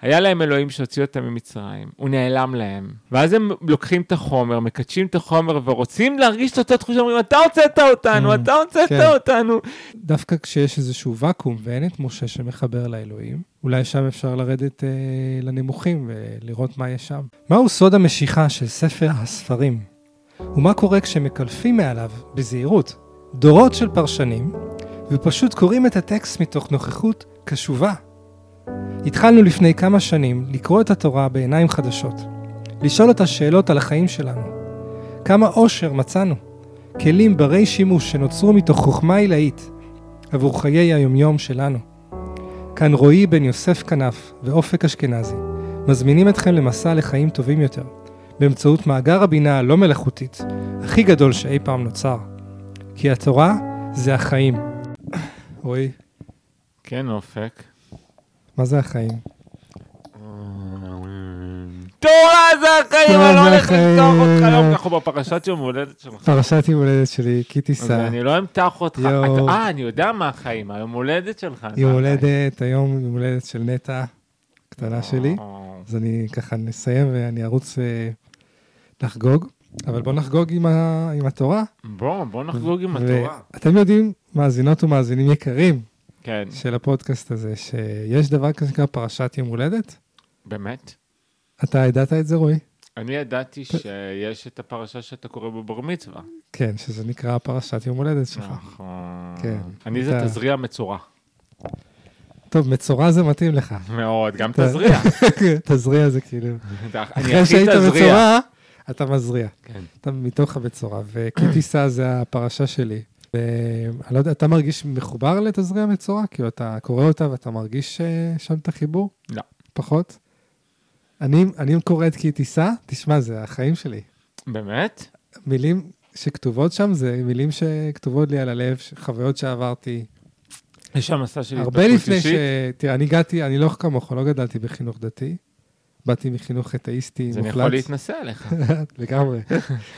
היה להם אלוהים שהוציא אותם ממצרים, הוא נעלם להם. ואז הם לוקחים את החומר, מקדשים את החומר ורוצים להרגיש את אותה תחושה, אומרים, אתה הוצאת אותנו, Mm, אתה הוצאת כן. אותנו. דווקא כשיש איזשהו ואקום ואין את משה שמחבר לאלוהים, אולי שם אפשר לרדת אה, לנמוכים ולראות מה יש שם. מהו סוד המשיכה של ספר הספרים? ומה קורה כשמקלפים מעליו, בזהירות, דורות של פרשנים, ופשוט קוראים את הטקסט מתוך נוכחות קשובה? התחלנו לפני כמה שנים לקרוא את התורה בעיניים חדשות, לשאול אותה שאלות על החיים שלנו. כמה אושר מצאנו, כלים ברי שימוש שנוצרו מתוך חוכמה עילאית עבור חיי היומיום שלנו. כאן רועי בן יוסף כנף ואופק אשכנזי מזמינים אתכם למסע לחיים טובים יותר, באמצעות מאגר הבינה הלא מלאכותית, הכי גדול שאי פעם נוצר. כי התורה זה החיים. רועי, כן, אופק. מה זה החיים? תורה זה החיים, אני לא הולך. למתוח אותך, לא אנחנו בפרשת יום הולדת שלך. פרשת יום הולדת שלי, אז קיטיסה. אני לא אמתח אותך. אתה- אה, אני יודע מה החיים, היום הולדת שלך. יום החיים. הולדת, היום יום הולדת של נטע, קטנה שלי. אז אני ככה נסיים ואני ארוץ אה, לחגוג. אבל בוא נחגוג עם, ה... עם התורה. בוא, בוא נחגוג עם התורה. ואתם יודעים, מאזינות ומאזינים יקרים כן, של הפודקאסט הזה, שיש דבר כזה שנקרא פרשת יום הולדת? באמת. אתה ידעת את זה, רועי? אני ידעתי שיש את הפרשה שאתה קורא בבר מצווה. כן, שזה נקרא פרשת יום הולדת שלך. נכון. כן. אני זה אתה- תזריע מצורע. טוב, מצורע זה מתאים לך. מאוד, גם אתה- תזריע. תזריע זה כאילו... אחרי שהיית. מצורע, אתה מזריע. כן. אתה מתוך המצורע. וקיטיסה זה הפרשה שלי. ואני לא יודע, אתה מרגיש מחובר לתזריע מצורע? כאילו, אתה קורא אותה ואתה מרגיש אה, שם את החיבור? לא. פחות? אני, אני קורא את קיטיסה, תשמע, זה החיים שלי. באמת? מילים שכתובות שם זה מילים שכתובות לי על הלב, חוויות שעברתי. יש שם מסע של הרבה התפתחות לפני ש... אישית. תראה, אני הגעתי, אני לא כמוך, לא גדלתי בחינוך דתי. באתי מחינוך אתאיסטי אז אני מוחלט. יכול להתנסה עליך. לגמרי.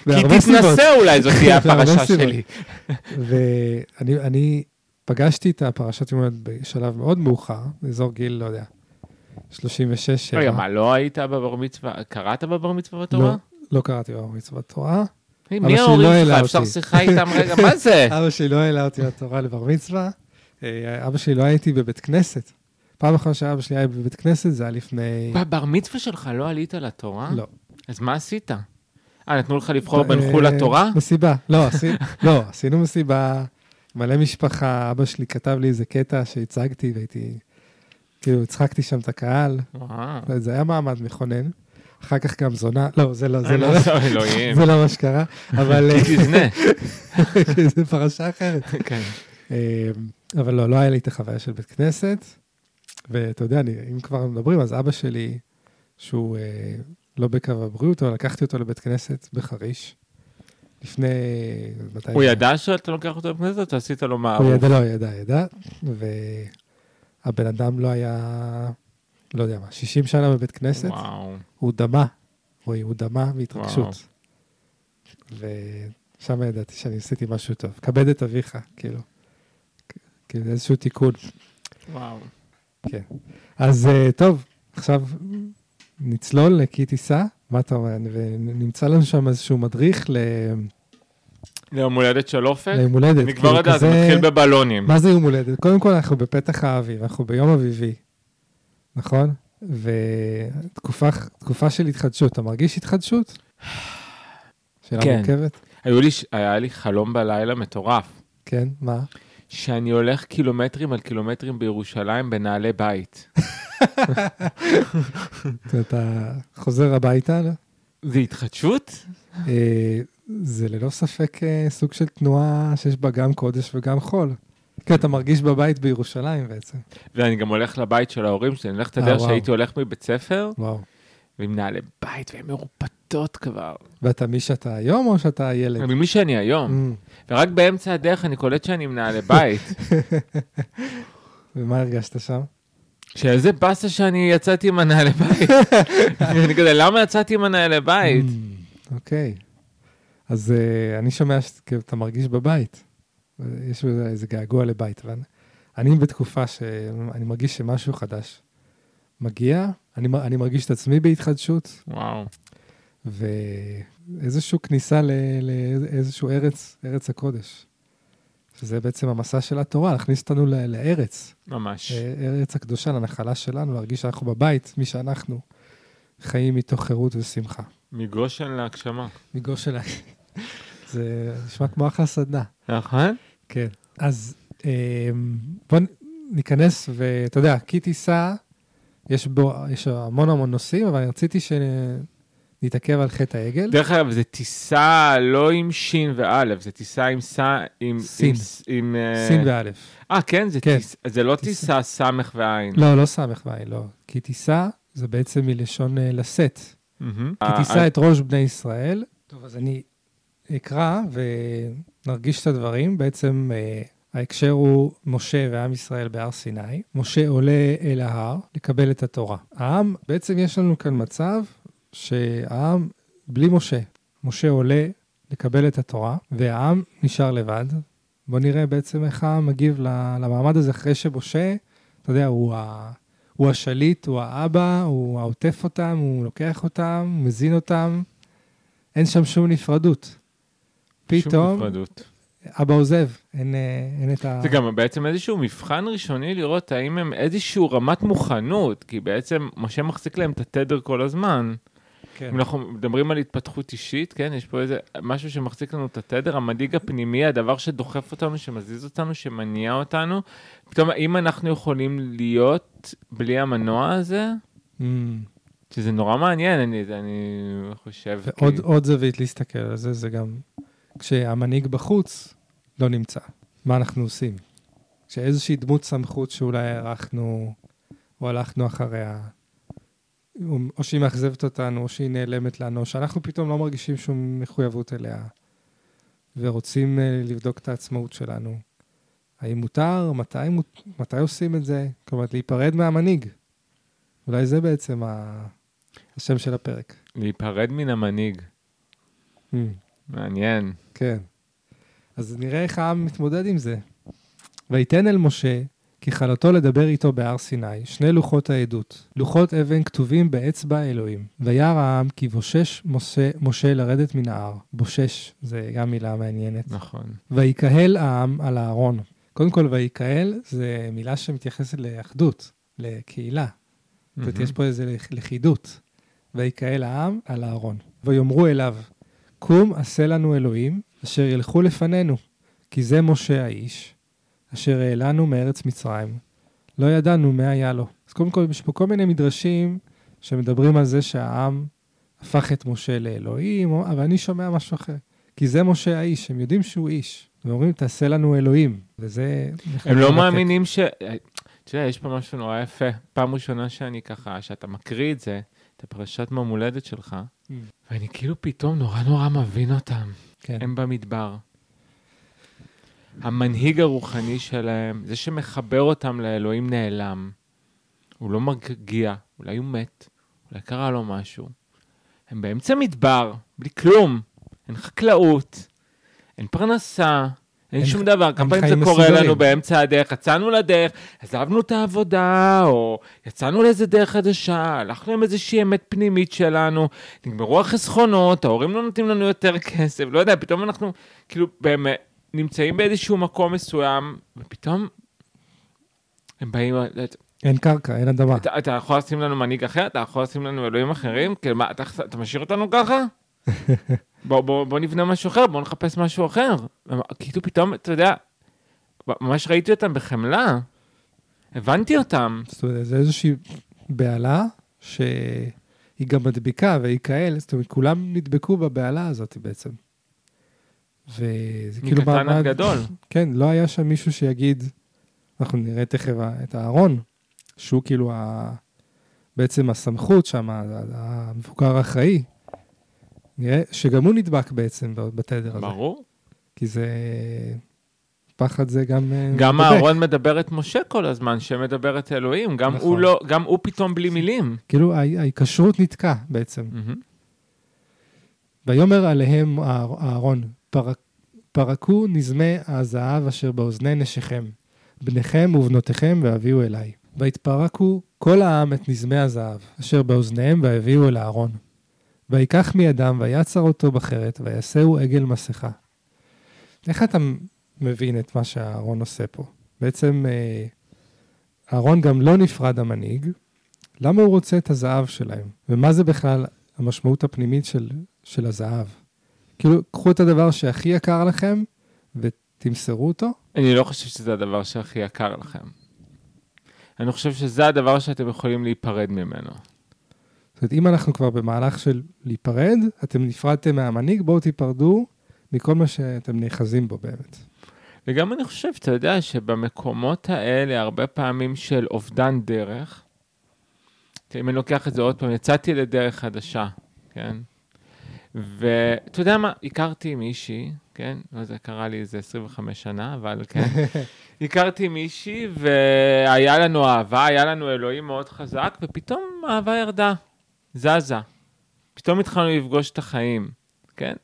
כי. תתנסה אולי, זאת תהיה הפרשה. שלי. ואני אני פגשתי את הפרשת יום בשלב מאוד מאוחר, באזור גיל, לא יודע, 36, 7. רגע, מה, לא היית בבר מצווה? קראת בבר מצווה בתורה? לא, לא קראתי בבר מצוות תורה. היי, אבא מי שלי ההורים לא שלך? אפשר. שיחה איתם רגע? מה זה? אבא שלי לא העלה אותי לתורה לבר מצווה. אה, אבא שלי לא הייתי בבית כנסת. פעם אחרונה שאבא שלי היה בבית כנסת זה היה לפני... בבר מצווה שלך לא עלית לתורה? לא. אז מה עשית? אה, נתנו לך לבחור בין חו"ל לתורה? מסיבה. לא, לא, עשינו מסיבה, מלא משפחה, אבא שלי כתב לי איזה קטע שהצגתי והייתי, כאילו, הצחקתי שם את הקהל, וואו. זה היה מעמד מכונן. אחר כך גם זונה, לא, זה לא, זה לא, אה, אלוהים. זה לא מה שקרה, אבל תזנה. זה פרשה אחרת. כן. אה, אבל לא, לא היה לי את החוויה של בית כנסת, ואתה יודע, אני, אם כבר מדברים, אז אבא שלי, שהוא אה, לא בקו הבריאות, אבל לקחתי אותו לבית כנסת בחריש, לפני... מתי הוא? ידע שאתה לוקח אותו לכנסת או עשית לו הוא מערוף? ידע, לא, ידע, ידע, והבן אדם לא היה, לא יודע מה, 60 שנה בבית כנסת, וואו. הוא דמה, רואי, הוא דמה מהתרגשות. ושם ידעתי שאני עשיתי משהו טוב. כבד את אביך, כאילו. כאילו, איזשהו תיקון. וואו. כן. אז אה, טוב, עכשיו נצלול לקי טיסה, מה אתה אומר? ונמצא לנו שם איזשהו מדריך ל- ליום הולדת של אופק? ליום הולדת. אני כבר כאילו, יודע, זה מתחיל בבלונים. מה זה יום הולדת? קודם כל, אנחנו בפתח האביב, אנחנו ביום אביבי, נכון? ותקופה של התחדשות. אתה מרגיש התחדשות? שאלה כן. מורכבת? היו לי, היה לי חלום בלילה מטורף, כן, מה? שאני הולך קילומטרים על קילומטרים בירושלים בנעלי בית. אתה חוזר הביתה? זה התחדשות? אה, זה ללא ספק אה, סוג של תנועה שיש בה גם קודש וגם חול. כי אתה מרגיש בבית בירושלים בעצם. ואני גם הולך לבית של ההורים שלי, אני הולך, אתה אה, יודע וואו. שהייתי הולך מבית ספר, וואו. ועם נעלי בית, והן מרופטות כבר. ואתה מי שאתה היום או שאתה ילד? ממי שאני היום. Mm, ורק באמצע הדרך אני קולט שאני עם נעלי בית. ומה הרגשת שם? שאיזה באסה שאני יצאתי עם הנעלי בית. אני כזה, למה יצאתי עם הנעלי בית? Mm, אוקיי. אז אה, אני שומע שאתה מרגיש בבית. יש בזה איזה געגוע לבית. אבל אני בתקופה שאני מרגיש שמשהו חדש מגיע, אני, אני מרגיש את עצמי בהתחדשות, וואו. ואיזושהי כניסה לאיזשהו ארץ, ארץ הקודש. שזה בעצם המסע של התורה, להכניס אותנו ל- לארץ, ממש. אה, ארץ הקדושה, לנחלה שלנו, להרגיש שאנחנו בבית, מי שאנחנו, חיים מתוך חירות ושמחה. מגושן להגשמה. מגושן, זה נשמע כמו אחלה סדנה. נכון? כן. אז אה, בוא ניכנס, ואתה יודע, כי טיסה, יש בו, יש המון המון נושאים, אבל רציתי שנתעכב על חטא העגל. דרך אגב, זה טיסה לא עם שין ואלף, זה טיסה עם סע... עם... סין. עם- עם... אה, סין ואלף. אה, כן? זה כן. טיס- זה לא טיסה. טיסה סמך ועין. לא, לא סמך ועין, לא. כי טיסה זה בעצם מלשון אה, לשאת. מהמם. כי אה, תישא אה, את ראש בני ישראל. טוב, אז אני אקרא ונרגיש את הדברים. בעצם אה, ההקשר הוא משה ועם ישראל בהר סיני. משה עולה אל ההר לקבל את התורה. העם, בעצם יש לנו כאן מצב שהעם בלי משה. משה עולה לקבל את התורה, והעם נשאר לבד. בואו נראה בעצם איך העם מגיב למעמד הזה אחרי שמשה, אתה יודע, הוא ה... הוא השליט, הוא האבא, הוא העוטף אותם, הוא לוקח אותם, הוא מזין אותם. אין שם שום נפרדות. שום פתאום נפרדות. אבא עוזב, אין, אה, אין את ה... זה גם בעצם איזשהו מבחן ראשוני לראות האם הם איזשהו רמת מוכנות, כי בעצם משה מחזיק להם את התדר כל הזמן. כן. אם אנחנו מדברים על התפתחות אישית, כן, יש פה איזה משהו שמחזיק לנו את התדר, המנהיג הפנימי, הדבר שדוחף אותנו, שמזיז אותנו, שמניע אותנו. פתאום, האם אנחנו יכולים להיות בלי המנוע הזה? Mm. שזה נורא מעניין, אני, אני חושב. ועוד כי- עוד זווית להסתכל על זה, זה גם כשהמנהיג בחוץ לא נמצא, מה אנחנו עושים? כשאיזושהי דמות סמכות שאולי הערכנו או הלכנו אחריה, או- שהיא מאכזבת אותנו, או שהיא נעלמת לנו, או שאנחנו פתאום לא מרגישים שום מחויבות אליה, ורוצים אה, לבדוק את העצמאות שלנו. האם מותר? מתי, מתי עושים את זה? כלומר, להיפרד מהמנהיג. אולי זה בעצם ה... השם של הפרק. להיפרד מן המנהיג. Mm. מעניין. כן. אז נראה איך העם מתמודד עם זה. ויתן אל משה כי חלתו לדבר איתו בהר סיני, שני לוחות העדות, לוחות אבן כתובים באצבע אלוהים. וירא העם כי בושש משה, משה לרדת מן ההר. בושש, זה גם מילה מעניינת. נכון. ויקהל העם על הארון. קודם כל, ויקהל זה מילה שמתייחסת לאחדות, לקהילה. זאת אומרת, יש פה איזו לכ- לכידות. ויקהל העם על הארון. ויאמרו אליו, קום עשה לנו אלוהים, אשר ילכו לפנינו, כי זה משה האיש, אשר העלנו מארץ מצרים. לא ידענו מה היה לו. אז קודם כל, יש פה כל מיני מדרשים שמדברים על זה שהעם הפך את משה לאלוהים, אבל אני שומע משהו אחר. כי זה משה האיש, הם יודעים שהוא איש. ואומרים, תעשה לנו אלוהים. וזה... הם לא. מאמינים ש... אתה יודע, יש פה משהו נורא יפה. פעם ראשונה שאני ככה, שאתה מקריא את זה, את הפרשת יום הולדת שלך, Mm. ואני כאילו פתאום נורא נורא מבין אותם. כן. הם במדבר. המנהיג הרוחני שלהם, זה שמחבר אותם לאלוהים נעלם. הוא לא מרגיע, אולי הוא מת, אולי קרה לו משהו. הם באמצע מדבר, בלי כלום. אין חקלאות, אין פרנסה, אין שום דבר. כמה פעמים זה קורה. לנו באמצע הדרך, יצאנו לדרך, עזבנו את העבודה, או יצאנו לאיזה דרך חדשה, הלכנו עם איזושהי אמת פנימית שלנו, נגמרו החסכונות, ההורים לא נותנים לנו יותר כסף, לא יודע, פתאום אנחנו כאילו באמת נמצאים באיזשהו מקום מסוים, ופתאום הם באים, אין קרקע, אין אדמה. אתה, אתה יכול לשים לנו מנהיג אחר? אתה יכול לשים לנו אלוהים אחרים? כאילו, מה, אתה, אתה משאיר אותנו ככה? בוא, בוא, בוא נבנה משהו אחר, בוא נחפש משהו אחר. כאילו פתאום, אתה יודע, ממש ראיתי אותם בחמלה. הבנתי אותם. זאת אומרת, זה איזושהי בהלה שהיא גם מדביקה והיא כאלה, זאת אומרת, כולם נדבקו בבהלה הזאת בעצם. וזה כאילו מקטן עד. גדול. כן, לא היה שם מישהו שיגיד, אנחנו נראה תכף את הארון, שהוא כאילו ה... בעצם הסמכות שם, המבוגר האחראי. שגם הוא נדבק בעצם בתדר הזה. ברור. כי זה... פחד זה גם... אה, גם מדבק. אהרון מדבר את משה כל הזמן, שמדבר את אלוהים. גם הוא נכון. לא, גם הוא פתאום בלי מילים. כאילו ההי- ההיקשרות נתקע בעצם. מהמם. ויאמר עליהם אהר- אהרון, פרק, פרקו נזמי הזהב אשר באוזני נשיכם, בניכם ובנותיכם והביאו אליי. ויתפרקו כל העם את נזמי הזהב, אשר באוזניהם והביאו אל הארון. ויקח מידם ויצר אותו בחרת, ויעשהו עגל מסכה. איך אתה מבין את מה שהארון עושה פה? בעצם אה, אהרון גם לא נפרד המנהיג, למה הוא רוצה את הזהב שלהם? ומה זה בכלל המשמעות הפנימית של, של הזהב? כאילו, קחו את הדבר שהכי יקר לכם ותמסרו אותו. אני לא חושב שזה הדבר שהכי יקר לכם. אני חושב שזה הדבר שאתם יכולים להיפרד ממנו. זאת אומרת, אם אנחנו כבר במהלך של להיפרד, אתם נפרדתם מהמנהיג, בואו תיפרדו מכל מה שאתם נאחזים בו באמת. וגם אני חושב, אתה יודע, שבמקומות האלה, הרבה פעמים של אובדן דרך, אם אני לוקח את זה עוד פעם, יצאתי לדרך חדשה, כן? ואתה יודע מה, הכרתי מישהי, כן? לא יודע, קרה לי איזה 25 שנה, אבל כן. הכרתי מישהי והיה לנו אהבה, היה לנו אלוהים מאוד חזק, ופתאום האהבה ירדה, זזה. פתאום התחלנו לפגוש את החיים, כן?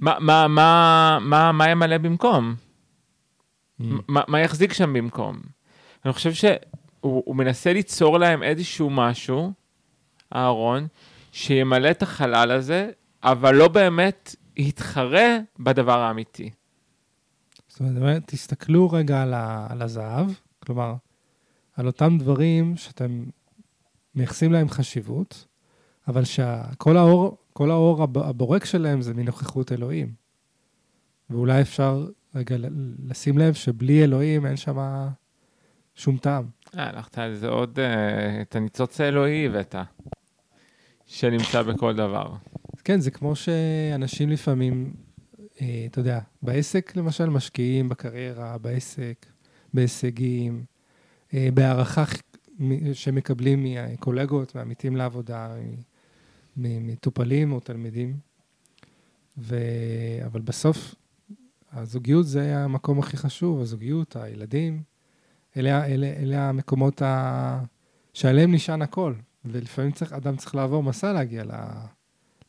מה, מה, מה, מה, מה ימלא במקום? Mm. מה, מה יחזיק שם במקום? אני חושב שהוא מנסה ליצור להם איזשהו משהו, אהרון, שימלא את החלל הזה, אבל לא באמת יתחרה בדבר האמיתי. זאת אומרת, תסתכלו רגע על, ה, על הזהב, כלומר, על אותם דברים שאתם מייחסים להם חשיבות, אבל שכל האור, כל האור הב- הבורק שלהם זה מנוכחות אלוהים. ואולי אפשר רגע לשים לב שבלי אלוהים אין שם שום טעם. אה, הלכת על זה עוד, אה, את הניצוץ האלוהי הבאת, שנמצא בכל דבר. כן, זה כמו שאנשים לפעמים, אה, אתה יודע, בעסק למשל משקיעים בקריירה, בעסק, בהישגים, בהערכה שמקבלים מקולגות, מעמיתים לעבודה, ממטופלים או תלמידים. ו... אבל בסוף, הזוגיות זה המקום הכי חשוב, הזוגיות, הילדים, אלה, אלה, אלה המקומות ה... שעליהם נשען הכל. ולפעמים צריך, אדם צריך לעבור מסע להגיע ל...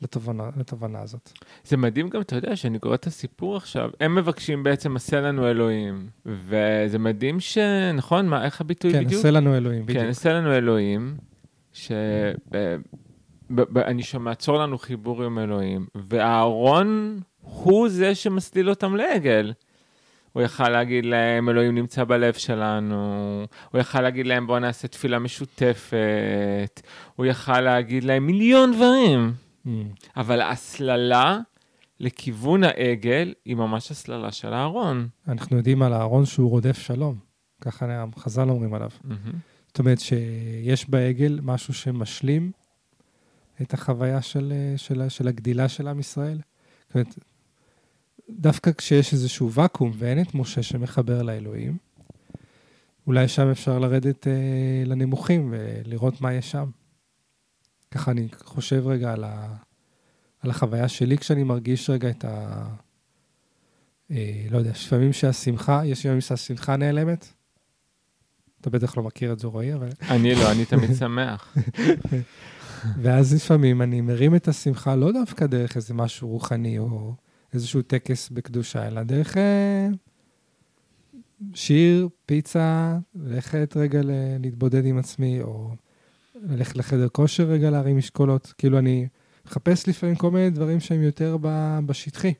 לתובנה, לתובנה הזאת. זה מדהים גם, אתה יודע, שאני קורא את הסיפור עכשיו, הם מבקשים בעצם, עשה לנו אלוהים. וזה מדהים ש... נכון? מה, איך הביטוי כן, בדיוק? עשה לנו אלוהים, בדיוק. כן, עשה לנו אלוהים, שאני שומע, צור לנו חיבור עם אלוהים, ואהרון הוא זה שמסליל אותם לעגל. הוא יכל להגיד להם, אלוהים נמצא בלב שלנו, הוא יכל להגיד להם, בואו נעשה תפילה משותפת, הוא יכל להגיד להם מיליון דברים. Mm. אבל ההסללה לכיוון העגל היא ממש הסללה של אהרון. אנחנו יודעים על אהרון שהוא רודף שלום, ככה חז"ל אומרים עליו. זאת אומרת שיש בעגל משהו שמשלים את החוויה של, של, של הגדילה של עם ישראל. זאת אומרת, דווקא כשיש איזשהו ואקום ואין את משה שמחבר לאלוהים, אולי שם אפשר לרדת אה, לנמוכים ולראות מה יש שם. ככה אני חושב רגע על, ה, על החוויה שלי כשאני מרגיש רגע את ה... אה, לא יודע, יש פעמים שהשמחה, יש ימים שהשמחה נעלמת. אתה בטח לא מכיר את זה, רועי, אבל... אני לא, אני תמיד שמח. ואז לפעמים אני מרים את השמחה לא דווקא דרך איזה משהו רוחני או איזשהו טקס בקדושה, אלא דרך אה, שיר, פיצה, ללכת רגע ל- להתבודד עם עצמי, או ללכת לחדר כושר רגע להרים משקולות. כאילו אני מחפש לפעמים כל מיני דברים שהם יותר ב- בשטחי,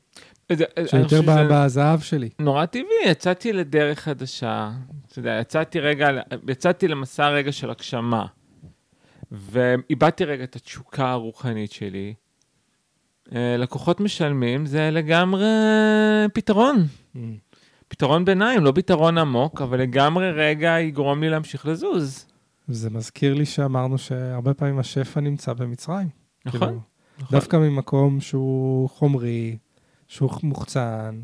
אני שיותר בזהב שלי. נורא טבעי, יצאתי לדרך חדשה. אתה יודע, יצאתי רגע, יצאתי למסע רגע של הגשמה. ואיבדתי רגע את התשוקה הרוחנית שלי. אה, לקוחות משלמים זה לגמרי פתרון. פתרון ביניים, לא פתרון עמוק, אבל לגמרי רגע יגרום לי להמשיך לזוז. זה מזכיר לי שאמרנו שהרבה פעמים השפע נמצא במצרים. נכון? כאילו, נכון. דווקא ממקום שהוא חומרי, שהוא מוחצן.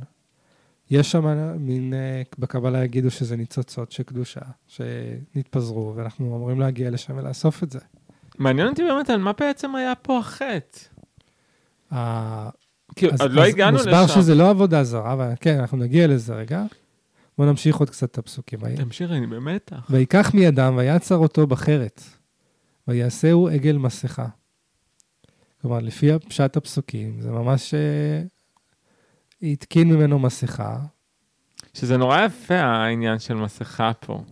יש שם מין, אה, בקבלה יגידו שזה ניצוצות של קדושה, שנתפזרו, ואנחנו אמורים להגיע לשם ולאסוף את זה. מעניין אותי באמת על מה בעצם היה פה החטא. ה- כאילו, עוד לא הגענו לשם. מוסבר שזה לא עבודה זרה, אבל כן, אנחנו נגיע לזה רגע. בואו נמשיך עוד קצת את הפסוקים. תמשיך, אני במתח. ויקח מידם ויצר אותו בחרת, ויעשהו עגל מסכה. כלומר, לפי פשט הפסוקים, זה ממש... אה, התקין ממנו מסכה. שזה נורא יפה העניין של מסכה פה.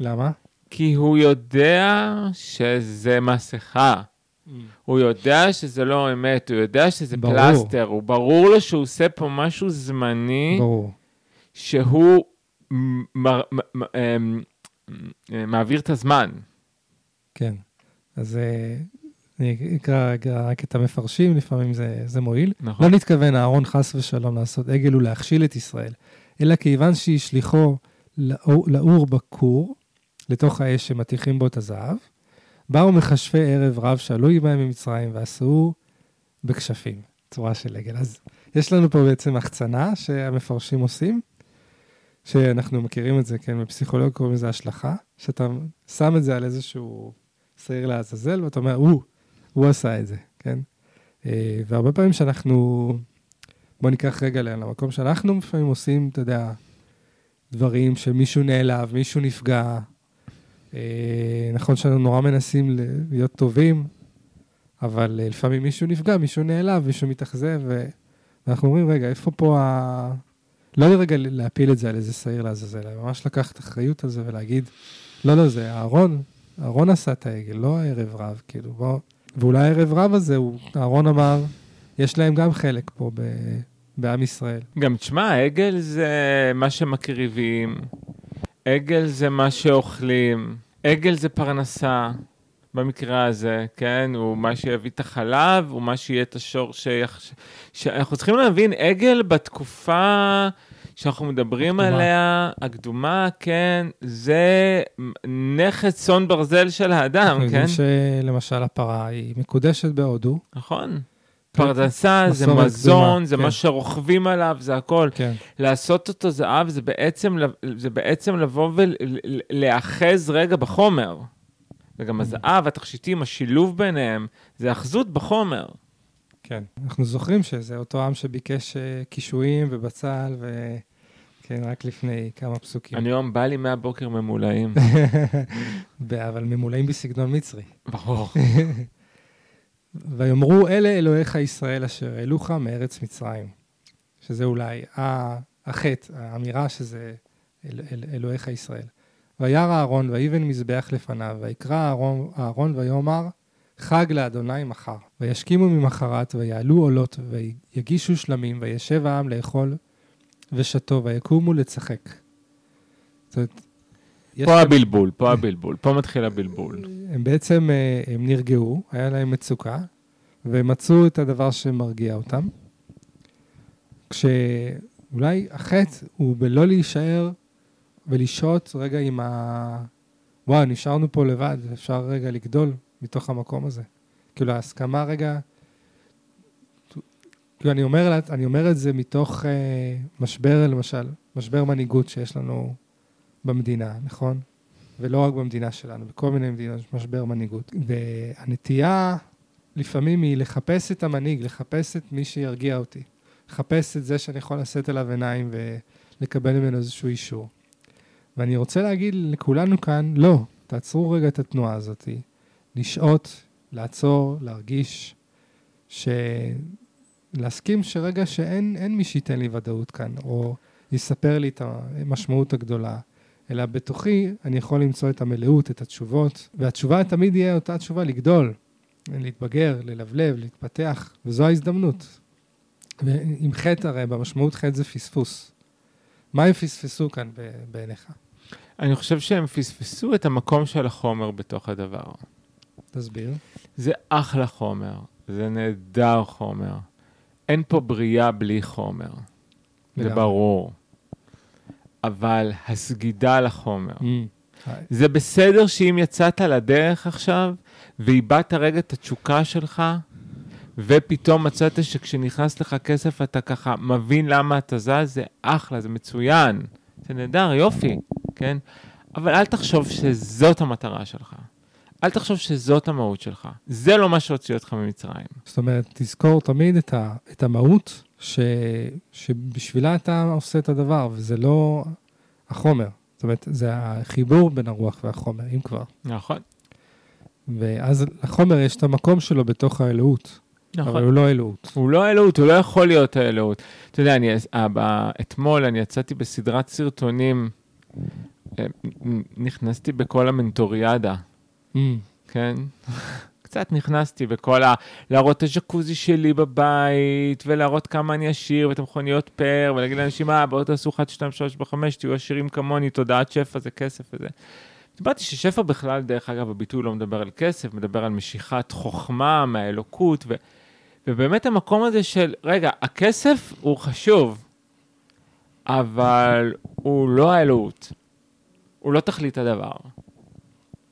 למה? כי הוא יודע שזה מסכה. הוא יודע שזה לא אמת, הוא יודע שזה ברור. פלסטר, הוא ברור לו שהוא עושה פה משהו זמני, ברור. שהוא מ- מ- מ- אמ, אמ, מעביר את הזמן. כן. אז אה, אני אקרא רק את המפרשים, לפעמים זה, זה מועיל. נכון. לא נתכוון אהרון חס ושלום לעשות עגל ולהכשיל את ישראל, אלא כיוון שהשליחו לאור, לאור בכור, לתוך האש שמטיחים בו את הזהב, באו מכשפי ערב רב שעלו בהם ממצרים ועשו בכשפים, צורה של עגל. אז יש לנו פה בעצם החצנה שהמפרשים עושים, שאנחנו מכירים את זה, כן, בפסיכולוגיה קוראים לזה השלכה, שאתה שם את זה על איזשהו שעיר לעזאזל, ואתה אומר, הוא, הוא עשה את זה, כן? אה, והרבה פעמים שאנחנו, בוא ניקח רגע למקום שאנחנו לפעמים עושים, אתה יודע, דברים שמישהו נעלב, מישהו נפגע. אה, נכון שאנחנו נורא מנסים להיות טובים, אבל אה, לפעמים מישהו נפגע, מישהו נעלב, מישהו מתאכזב, ואנחנו אומרים, רגע, איפה פה ה... לא רגע להפיל את זה על איזה שעיר לעזאזל, אלא ממש לקחת אחריות על זה ולהגיד, לא, לא, זה אהרון, אהרון עשה את העגל, לא הערב רב, כאילו, בוא... ואולי הערב רב הזה, הוא, אהרון אמר, יש להם גם חלק פה ב, בעם ישראל. גם תשמע, עגל זה מה שמקריבים, עגל זה מה שאוכלים, עגל זה פרנסה, במקרה הזה, כן? הוא מה שיביא את החלב, הוא מה שיהיה את השור שיח... שאנחנו צריכים להבין, עגל בתקופה שאנחנו מדברים הקדומה. עליה, הקדומה, כן, זה נכס צאן ברזל של האדם, אנחנו כן? שלמשל הפרה היא מקודשת בהודו. נכון. פרנסה זה מזון, זה כן. מה שרוכבים עליו, זה הכל. כן. לעשות אותו זהב זה בעצם, לבוא ולהיאחז רגע בחומר. וגם הזהב, התכשיטים, השילוב ביניהם, זה אחזות בחומר. כן. אנחנו זוכרים שזה אותו עם שביקש אה, קישואים ובצל, ו... כן, רק לפני כמה פסוקים. אני היום בא לי מהבוקר ממולאים. אבל ממולאים בסגנון מצרי. ברור. ויאמרו אלה אלוהיך ישראל אשר העלוך מארץ מצרים. שזה אולי החטא, האמירה שזה אל, אל, אלוהיך ישראל. וירא אהרון ויבן מזבח לפניו, ויקרא אהרון, אהרון ויאמר חג לאדוני מחר. וישכימו ממחרת ויעלו עולות ויגישו שלמים וישב העם לאכול ושתו ויקומו לצחק. זאת אומרת, פה הבלבול, פה הבלבול, פה מתחיל הבלבול. הם בעצם, אה, הם נרגעו, היה להם מצוקה, ומצאו את הדבר שמרגיע אותם. כשאולי החטא הוא בלא להישאר ולשהות רגע עם ה... וואו, נשארנו פה לבד, אפשר רגע לגדול מתוך המקום הזה. כאילו, ההסכמה רגע... כאילו, אני אומר, אני אומר את זה מתוך אה, משבר, למשל, משבר מנהיגות שיש לנו במדינה, נכון? ולא רק במדינה שלנו, בכל מיני מדינות יש משבר מנהיגות. והנטייה לפעמים היא לחפש את המנהיג, לחפש את מי שירגיע אותי. לחפש את זה שאני יכול לשאת אליו עיניים ולקבל ממנו איזשהו אישור. ואני רוצה להגיד לכולנו כאן, לא, תעצרו רגע את התנועה הזאת. לשהות, לעצור, להרגיש, ש... להסכים שרגע שאין אין מי שייתן לי ודאות כאן, או יספר לי את המשמעות הגדולה. אלא בתוכי אני יכול למצוא את המלאות, את התשובות, והתשובה תמיד יהיה אותה תשובה, לגדול, להתבגר, ללבלב, להתפתח, וזו ההזדמנות. ועם חטא הרי, במשמעות חטא זה פספוס. מה הם פספסו כאן בעיניך? אני חושב שהם פספסו את המקום של החומר בתוך הדבר. תסביר. זה אחלה חומר, זה נהדר חומר. אין פה בריאה בלי חומר, זה. ברור. אבל הסגידה לחומר. Mm. זה בסדר שאם יצאת לדרך עכשיו, ואיבדת רגע את התשוקה שלך, ופתאום מצאת שכשנכנס לך כסף אתה ככה מבין למה אתה זז, זה אחלה, זה מצוין. זה נהדר, יופי, כן? אבל אל תחשוב שזאת המטרה שלך. אל תחשוב שזאת המהות שלך. זה לא מה שהוציא אותך ממצרים. זאת אומרת, תזכור תמיד את, ה, את המהות ש, שבשבילה אתה עושה את הדבר, וזה לא החומר. זאת אומרת, זה החיבור בין הרוח והחומר, אם כבר. נכון, ואז לחומר יש את המקום שלו בתוך האלוהות, אבל נכון. הוא לא אלוהות. הוא לא אלוהות, הוא לא יכול להיות האלוהות. אתה יודע, אני, אה, ב- אתמול אני יצאתי בסדרת סרטונים אה, נכנסתי בכל המנטוריאדה, Mm, כן? קצת נכנסתי בכל ה... להראות את הג'קוזי שלי בבית, ולהראות כמה אני עשיר, ואת המכוניות פר, ולהגיד לאנשים, אה, בואו תעשו 1, 2, 3, 4, 5, תהיו עשירים כמוני, תודעת שפע זה כסף וזה. דיברתי ששפע בכלל, דרך אגב, הביטוי לא מדבר על כסף, מדבר על משיכת חוכמה מהאלוקות, ו... ובאמת המקום הזה של, רגע, הכסף הוא חשוב, אבל הוא לא האלוהות. הוא לא תכלית הדבר.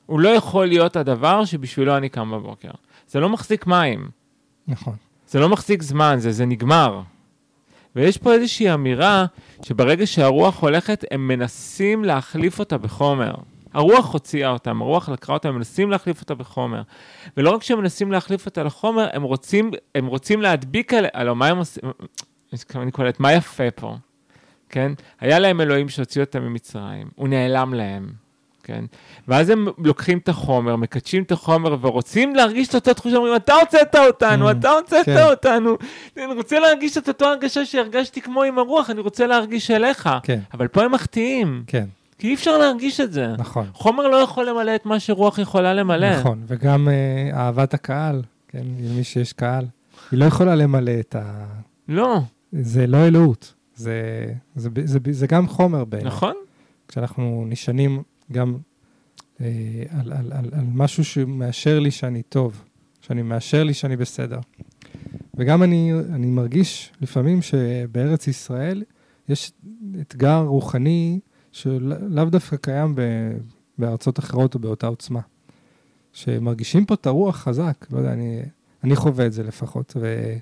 הוא לא יכול להיות הדבר שבשבילו אני קם בבוקר. זה לא מחזיק מים, נכון. זה לא מחזיק זמן, זה, זה נגמר. ויש פה איזושהי אמירה שברגע שהרוח הולכת, הם מנסים להחליף אותה בחומר. הרוח הוציאה אותם, הרוח לקחה אותם, הם מנסים להחליף אותה בחומר. ולא רק שהם מנסים להחליף אותה לחומר, הם רוצים, הם רוצים להדביק עליה, הלוא מה הם עושים, אני קולט, מה יפה פה, כן? היה להם אלוהים שהוציא אותם ממצרים, הוא נעלם להם, כן? ואז הם לוקחים את החומר, מקדשים את החומר ורוצים להרגיש את אותה תחושה, אומרים, אתה הוצאת אותנו, Mm, אתה הוצאת כן. אותנו. אני רוצה להרגיש את אותו הרגשה שהרגשתי כמו עם הרוח, אני רוצה להרגיש אליך. כן, אבל פה הם מחטיאים, כן, כי אי אפשר להרגיש את זה. נכון. חומר לא יכול למלא את מה שרוח יכולה למלא. נכון, וגם אה, אהבת הקהל, כן, למי שיש קהל, היא לא יכולה למלא את ה... לא, זה לא אלוהות, זה, זה, זה, זה, זה גם חומר בעיניי. נכון? כשאנחנו נשענים גם אה, על, על, על, על משהו שמאשר לי שאני טוב, שאני מאשר לי שאני בסדר. וגם אני, אני מרגיש לפעמים שבארץ ישראל יש אתגר רוחני שלאו דווקא קיים ב, בארצות אחרות או באותה עוצמה. שמרגישים פה את הרוח חזק, לא יודע, אני, אני חווה את זה לפחות. ו,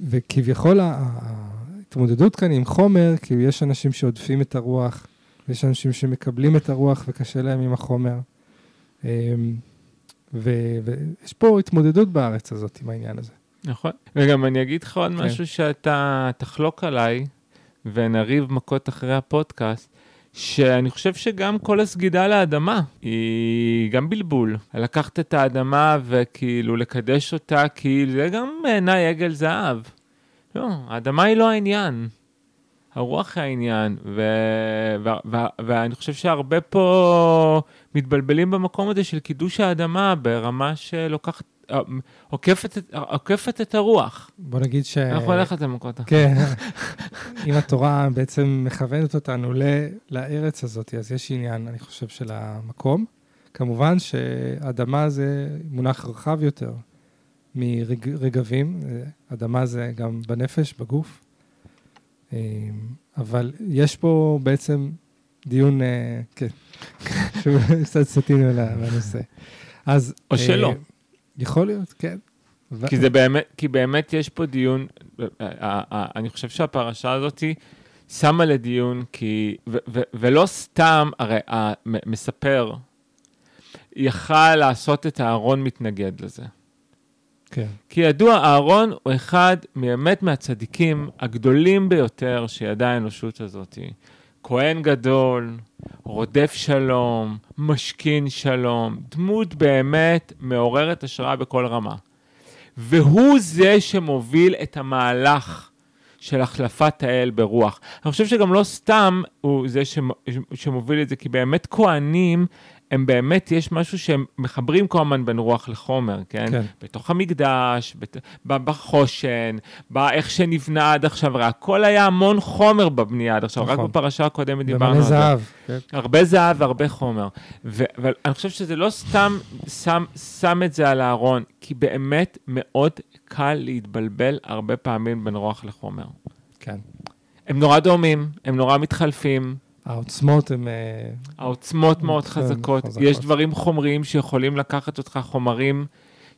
וכביכול ההתמודדות כאן עם חומר, כי יש אנשים שעודפים את הרוח, יש אנשים שמקבלים את הרוח וקשה להם עם החומר. אמ, ויש פה התמודדות בארץ הזאת עם העניין הזה. נכון. וגם אני אגיד לך עוד כן. משהו שאתה תחלוק עליי, ונריב מכות אחרי הפודקאסט, שאני חושב שגם כל הסגידה לאדמה היא גם בלבול. לקחת את האדמה וכאילו לקדש אותה, כאילו זה גם בעיניי עגל זהב. לא, האדמה היא לא העניין. הרוח היא העניין, ו... ו... ו... ואני חושב שהרבה פה מתבלבלים במקום הזה של קידוש האדמה ברמה שלוקחת, אה, עוקפת, את- עוקפת את הרוח. בוא נגיד ש... אנחנו נלך למכות. כן, אם התורה בעצם מכוונת אותנו ל- לארץ הזאת, אז יש עניין, אני חושב, של המקום. כמובן שאדמה זה מונח רחב יותר מרגבים, אדמה זה גם בנפש, בגוף. אה, אבל יש פה בעצם דיון, אה, כן, שהוא קצת סטינו מהנושא. אז... או אה, שלא. יכול להיות, כן. כי זה באמת, כי באמת יש פה דיון, אני חושב שהפרשה הזאת שמה לדיון, כי, ו, ו, ולא סתם, הרי המספר יכל לעשות את הארון מתנגד לזה. כן, כי ידוע, אהרון הוא אחד באמת מהצדיקים הגדולים ביותר שידעה האנושות הזאת. כהן גדול, רודף שלום, משכין שלום, דמות באמת מעוררת השראה בכל רמה. והוא זה שמוביל את המהלך של החלפת האל ברוח. אני חושב שגם לא סתם הוא זה שמ- שמוביל את זה, כי באמת כהנים, הם באמת, יש משהו שהם מחברים כל הזמן בין רוח לחומר, כן? כן. בתוך המקדש, בת, בחושן, באיך שנבנה עד עכשיו, הרי הכל היה המון חומר בבנייה עד עכשיו, רק נכון. בפרשה הקודמת דיברנו על זה. זהב. כן. הרבה זהב והרבה חומר. ו- אבל אני חושב שזה לא סתם שם, שם את זה על הארון, כי באמת מאוד קל להתבלבל הרבה פעמים בין רוח לחומר. כן. הם נורא דומים, הם נורא מתחלפים, העוצמות הן... אה, העוצמות מאוד כן, חזקות. חזקות. יש דברים חומריים שיכולים לקחת אותך, חומרים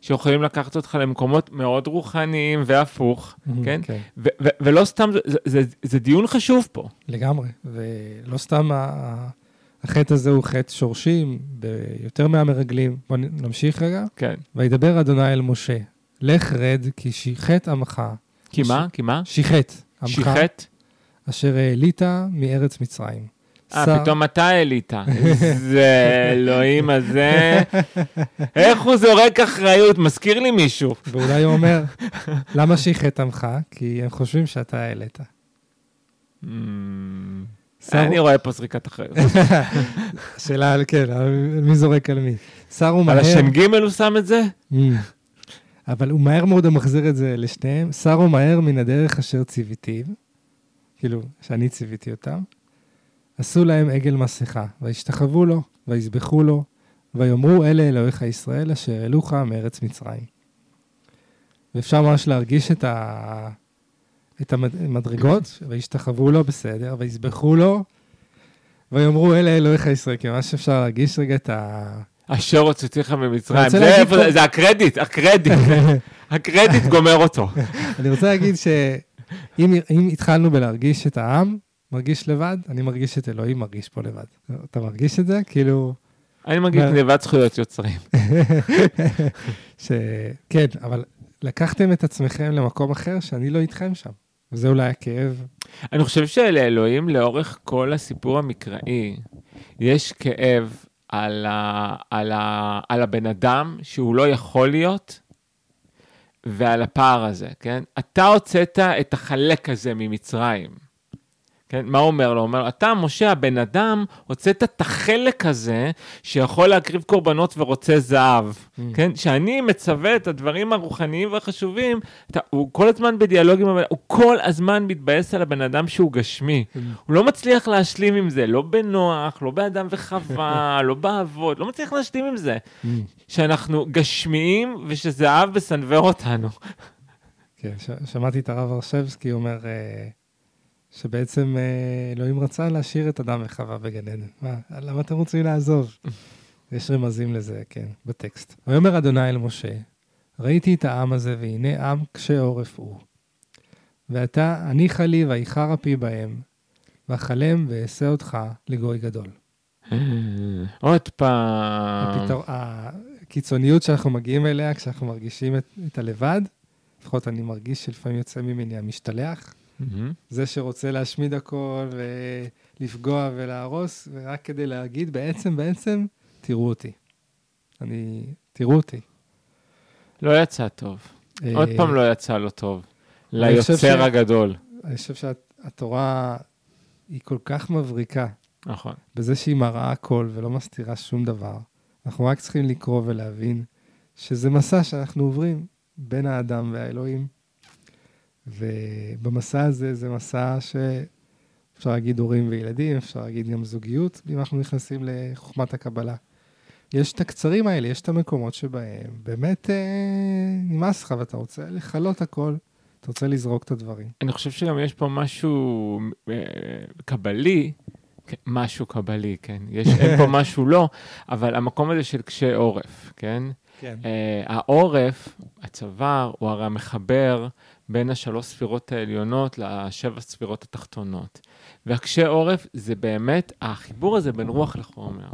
שיכולים לקחת אותך למקומות מאוד רוחניים והפוך, כן? כן. ו- ו- ולא סתם, זה, זה, זה, זה דיון חשוב פה. לגמרי, ולא סתם ה- החטא הזה הוא חטא שורשים ביותר מהמרגלים. בואו נמשיך רגע. כן. וידבר אדוני אל משה, לך רד כי שיחת עמך, כי ש- מה? כי מה? שיחת עמך, שיחת? אשר העלית מארץ מצרים. אה, שר- פתאום אתה העלית. זה אלוהים הזה. איך הוא זורק אחריות? מזכיר לי מישהו. ואולי הוא אומר, למה שיחת עמך? כי הם חושבים שאתה העלית. Mm, אני רואה פה זריקת אחריות. שאלה, על- כן, על מי זורק על מי. שרו על מהר, הש"ג הוא שם את זה? Mm. אבל הוא מהר מאוד מחזיר את זה לשניהם. שרו מהר מן הדרך אשר ציוויתיו, כאילו, שאני ציוויתי אותם. עשו להם עגל מסכה, וישתחוו לו, ויזבחו לו, ויאמרו אלה אלוהיך ישראל אשר העלוך מארץ מצרים. ואפשר ממש להרגיש את, ה... את המדרגות, וישתחוו לו בסדר, ויזבחו לו, ויאמרו אלה אלוהיך ישראל, כי ממש אפשר להרגיש רגע את ה... אשר הוצאתיך ממצרים. זה איפה פה- זה? הקרדיט, הקרדיט. הקרדיט גומר אותו. אני רוצה להגיד שאם אם התחלנו בלהרגיש את העם, מרגיש לבד, אני מרגיש את אלוהים מרגיש פה לבד. אתה מרגיש את זה? כאילו, אני מה- גניבת זכויות יוצרים. ש... כן, אבל לקחתם את עצמכם למקום אחר שאני לא איתכם שם. וזה אולי הכאב. אני חושב שלאלוהים לאורך כל הסיפור המקראי, יש כאב על, ה, על, ה, על הבן אדם שהוא לא יכול להיות, ועל הפער הזה, כן? אתה הוצאת את החלק הזה ממצרים. כן? מה הוא אומר לו? הוא אומר, אתה, משה, הבן אדם, הוצאת את החלק הזה שיכול להקריב קורבנות ורוצה זהב. כן? שאני מצווה את הדברים הרוחניים והחשובים, אתה, הוא כל הזמן בדיאלוג עם הבן הוא כל הזמן מתבאס על הבן אדם שהוא גשמי. הוא לא מצליח להשלים עם זה, לא בנוח, לא באדם וחווה, לא באבות, לא מצליח להשלים עם זה. שאנחנו גשמיים ושזהב מסנוור אותנו. כן, ש... שמעתי את הרב הרשבסקי אומר אה, שבעצם אה, אלוהים רצה להשאיר את אדם וחווה בגן עדן. מה, למה אתם רוצים לעזוב? יש רמזים לזה, כן, בטקסט. ויאמר אדוני אל משה, ראיתי את העם הזה, והנה עם קשה עורף הוא. ועתה הניחה לי ואיחר אפי בהם, ואכלם ואעשה אותך לגוי גדול. עוד פעם. הפתר... הקיצוניות שאנחנו מגיעים אליה כשאנחנו מרגישים את, את הלבד, לפחות אני מרגיש שלפעמים יוצא ממני המשתלח. זה שרוצה להשמיד הכל ולפגוע ולהרוס, ורק כדי להגיד, בעצם, בעצם, תראו אותי. אני, תראו אותי. לא יצא טוב. עוד אה, פעם לא יצא לו טוב. ליוצר ש- הגדול. אני חושב שהתורה היא כל כך מבריקה נכון. בזה שהיא מראה הכל ולא מסתירה שום דבר. אנחנו רק צריכים לקרוא ולהבין שזה מסע שאנחנו עוברים בין האדם והאלוהים. ובמסע הזה זה מסע שאפשר להגיד הורים וילדים, אפשר להגיד גם זוגיות, אם אנחנו נכנסים לחוכמת הקבלה. יש את הקצרים האלה, יש את המקומות שבהם באמת אה, נמאס לך ואתה רוצה לכלות הכל, אתה רוצה לזרוק את הדברים. אני חושב שגם יש פה משהו אה, קבלי, כן, משהו קבלי, כן. יש, אין פה משהו לא, אבל המקום הזה של קשה עורף, כן? כן. אה, העורף, הצוואר, הוא הרי המחבר בין השלוש ספירות העליונות לשבע ספירות התחתונות. והקשה עורף זה באמת החיבור הזה בין רוח לחומר.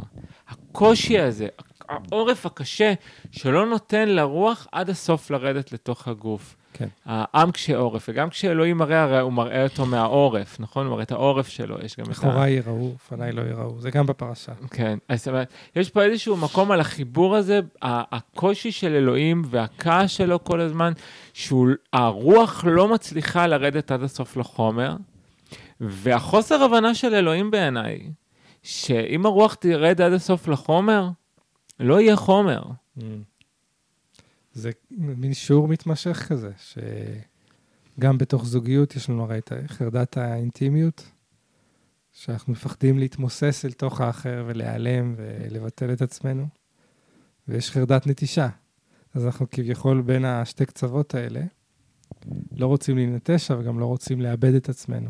הקושי הזה, העורף הקשה, שלא נותן לרוח עד הסוף לרדת לתוך הגוף. כן. העם קשה עורף, וגם כשאלוהים מראה, הרי הוא מראה אותו מהעורף, נכון? הוא מראה את העורף שלו, יש גם את ה... אחוריי יראו, לפניי לא יראו, זה גם בפרשה. כן, אז זאת אומרת, יש פה איזשהו מקום על החיבור הזה, הקושי של אלוהים והכעס שלו כל הזמן, שהרוח לא מצליחה לרדת עד הסוף לחומר, והחוסר הבנה של אלוהים בעיניי, שאם הרוח תרד עד הסוף לחומר, לא יהיה חומר. זה מין שיעור מתמשך כזה, שגם בתוך זוגיות יש לנו הרי את חרדת האינטימיות, שאנחנו מפחדים להתמוסס אל תוך האחר ולהיעלם ולבטל את עצמנו, ויש חרדת נטישה. אז אנחנו כביכול בין השתי קצוות האלה, לא רוצים להינטש, אבל גם לא רוצים לאבד את עצמנו.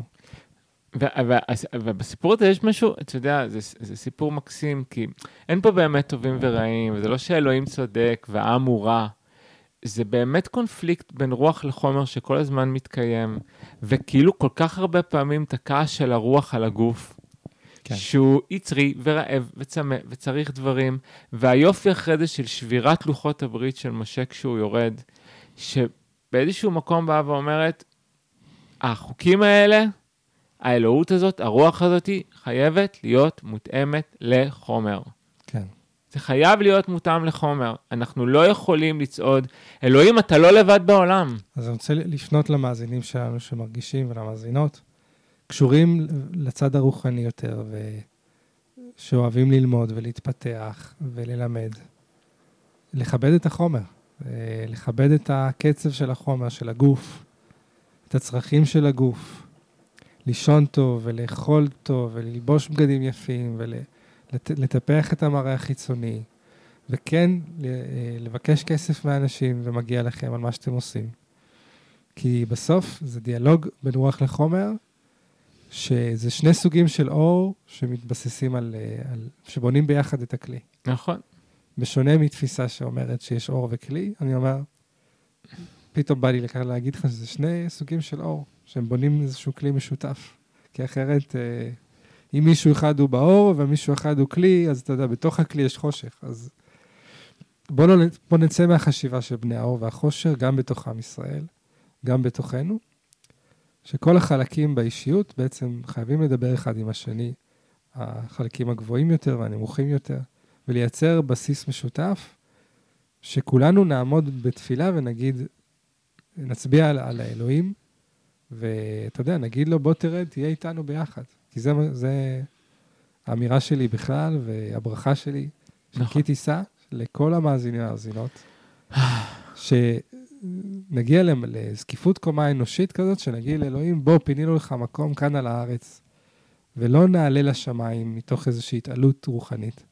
ובסיפור הזה יש משהו, אתה יודע, זה, זה סיפור מקסים, כי אין פה באמת טובים ורעים, וזה לא שאלוהים צודק והעם הוא רע. זה באמת קונפליקט בין רוח לחומר שכל הזמן מתקיים, וכאילו כל כך הרבה פעמים את הכעס של הרוח על הגוף, כן. שהוא יצרי ורעב וצמא וצריך דברים, והיופי אחרי זה של שבירת לוחות הברית של משה כשהוא יורד, שבאיזשהו מקום באה ואומרת, החוקים האלה, האלוהות הזאת, הרוח הזאת, חייבת להיות מותאמת לחומר. זה חייב להיות מותאם לחומר. אנחנו לא יכולים לצעוד, אלוהים, אתה לא לבד בעולם. אז אני רוצה לפנות למאזינים שלנו שמרגישים ולמאזינות. שקשורים לצד הרוחני יותר, ושאוהבים ללמוד ולהתפתח וללמד. לכבד את החומר, אה, לכבד את הקצב של החומר, של הגוף, את הצרכים של הגוף, לישון טוב ולאכול טוב וללבוש בגדים יפים ולטפח את המראה החיצוני, וכן אה, לבקש כסף מאנשים ומגיע לכם על מה שאתם עושים. כי בסוף זה דיאלוג בין רוח לחומר, שזה שני סוגים של אור שמתבססים על, אה, על שבונים ביחד את הכלי. נכון. בשונה מתפיסה שאומרת שיש אור וכלי, אני אומר, פתאום בא לי לכאן להגיד לך שזה שני סוגים של אור, שהם בונים איזשהו כלי משותף. כי אחרת, אה, אם מישהו אחד הוא באור ומישהו אחד הוא כלי, אז אתה יודע, בתוך הכלי יש חושך. אז בואו לא, בוא נצא מהחשיבה של בני האור והחושר, גם בתוך עם ישראל, גם בתוכנו, שכל החלקים באישיות בעצם חייבים לדבר אחד עם השני, החלקים הגבוהים יותר והנמוכים יותר. ולייצר בסיס משותף, שכולנו נעמוד בתפילה ונגיד, נצביע על, על האלוהים, ואתה יודע, נגיד לו, בוא תרד, תהיה איתנו ביחד. כי זה, זה האמירה שלי בכלל, והברכה שלי, נכון. שכי תישא לכל המאזינים והמאזינות, שנגיע לזקיפות קומה אנושית כזאת, שנגיד לאלוהים, בוא, פינינו לך מקום כאן על הארץ, ולא נעלה לשמיים מתוך איזושהי התעלות רוחנית.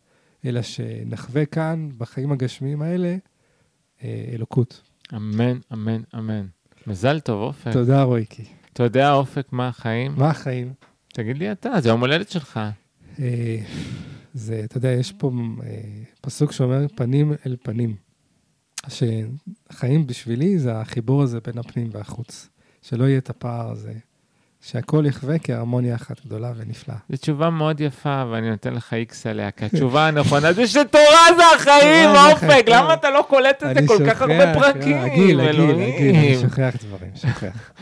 אלא שנחווה כאן, בחיים הגשמיים האלה, אה, אלוקות. אמן, אמן, אמן. מזל טוב, אופק. תודה, רויקי. אתה יודע, אופק, מה החיים? מה החיים? תגיד לי אתה, זה יום הולדת שלך. אה, זה, אתה יודע, יש פה אה, פסוק שאומר פנים אל פנים. שחיים בשבילי זה החיבור הזה בין הפנים והחוץ. שלא יהיה את הפער הזה. שהכל יחווה כהרמוניה אחת גדולה ונפלאה. זו תשובה מאוד יפה, ואני נותן לך איקס עליה, כי התשובה הנכונה זה שתורה זה החיים, אופק, למה אתה לא קולט את זה כל כך הרבה פרקים? רגיל, רגיל, רגיל, אני שוכח דברים, שוכח.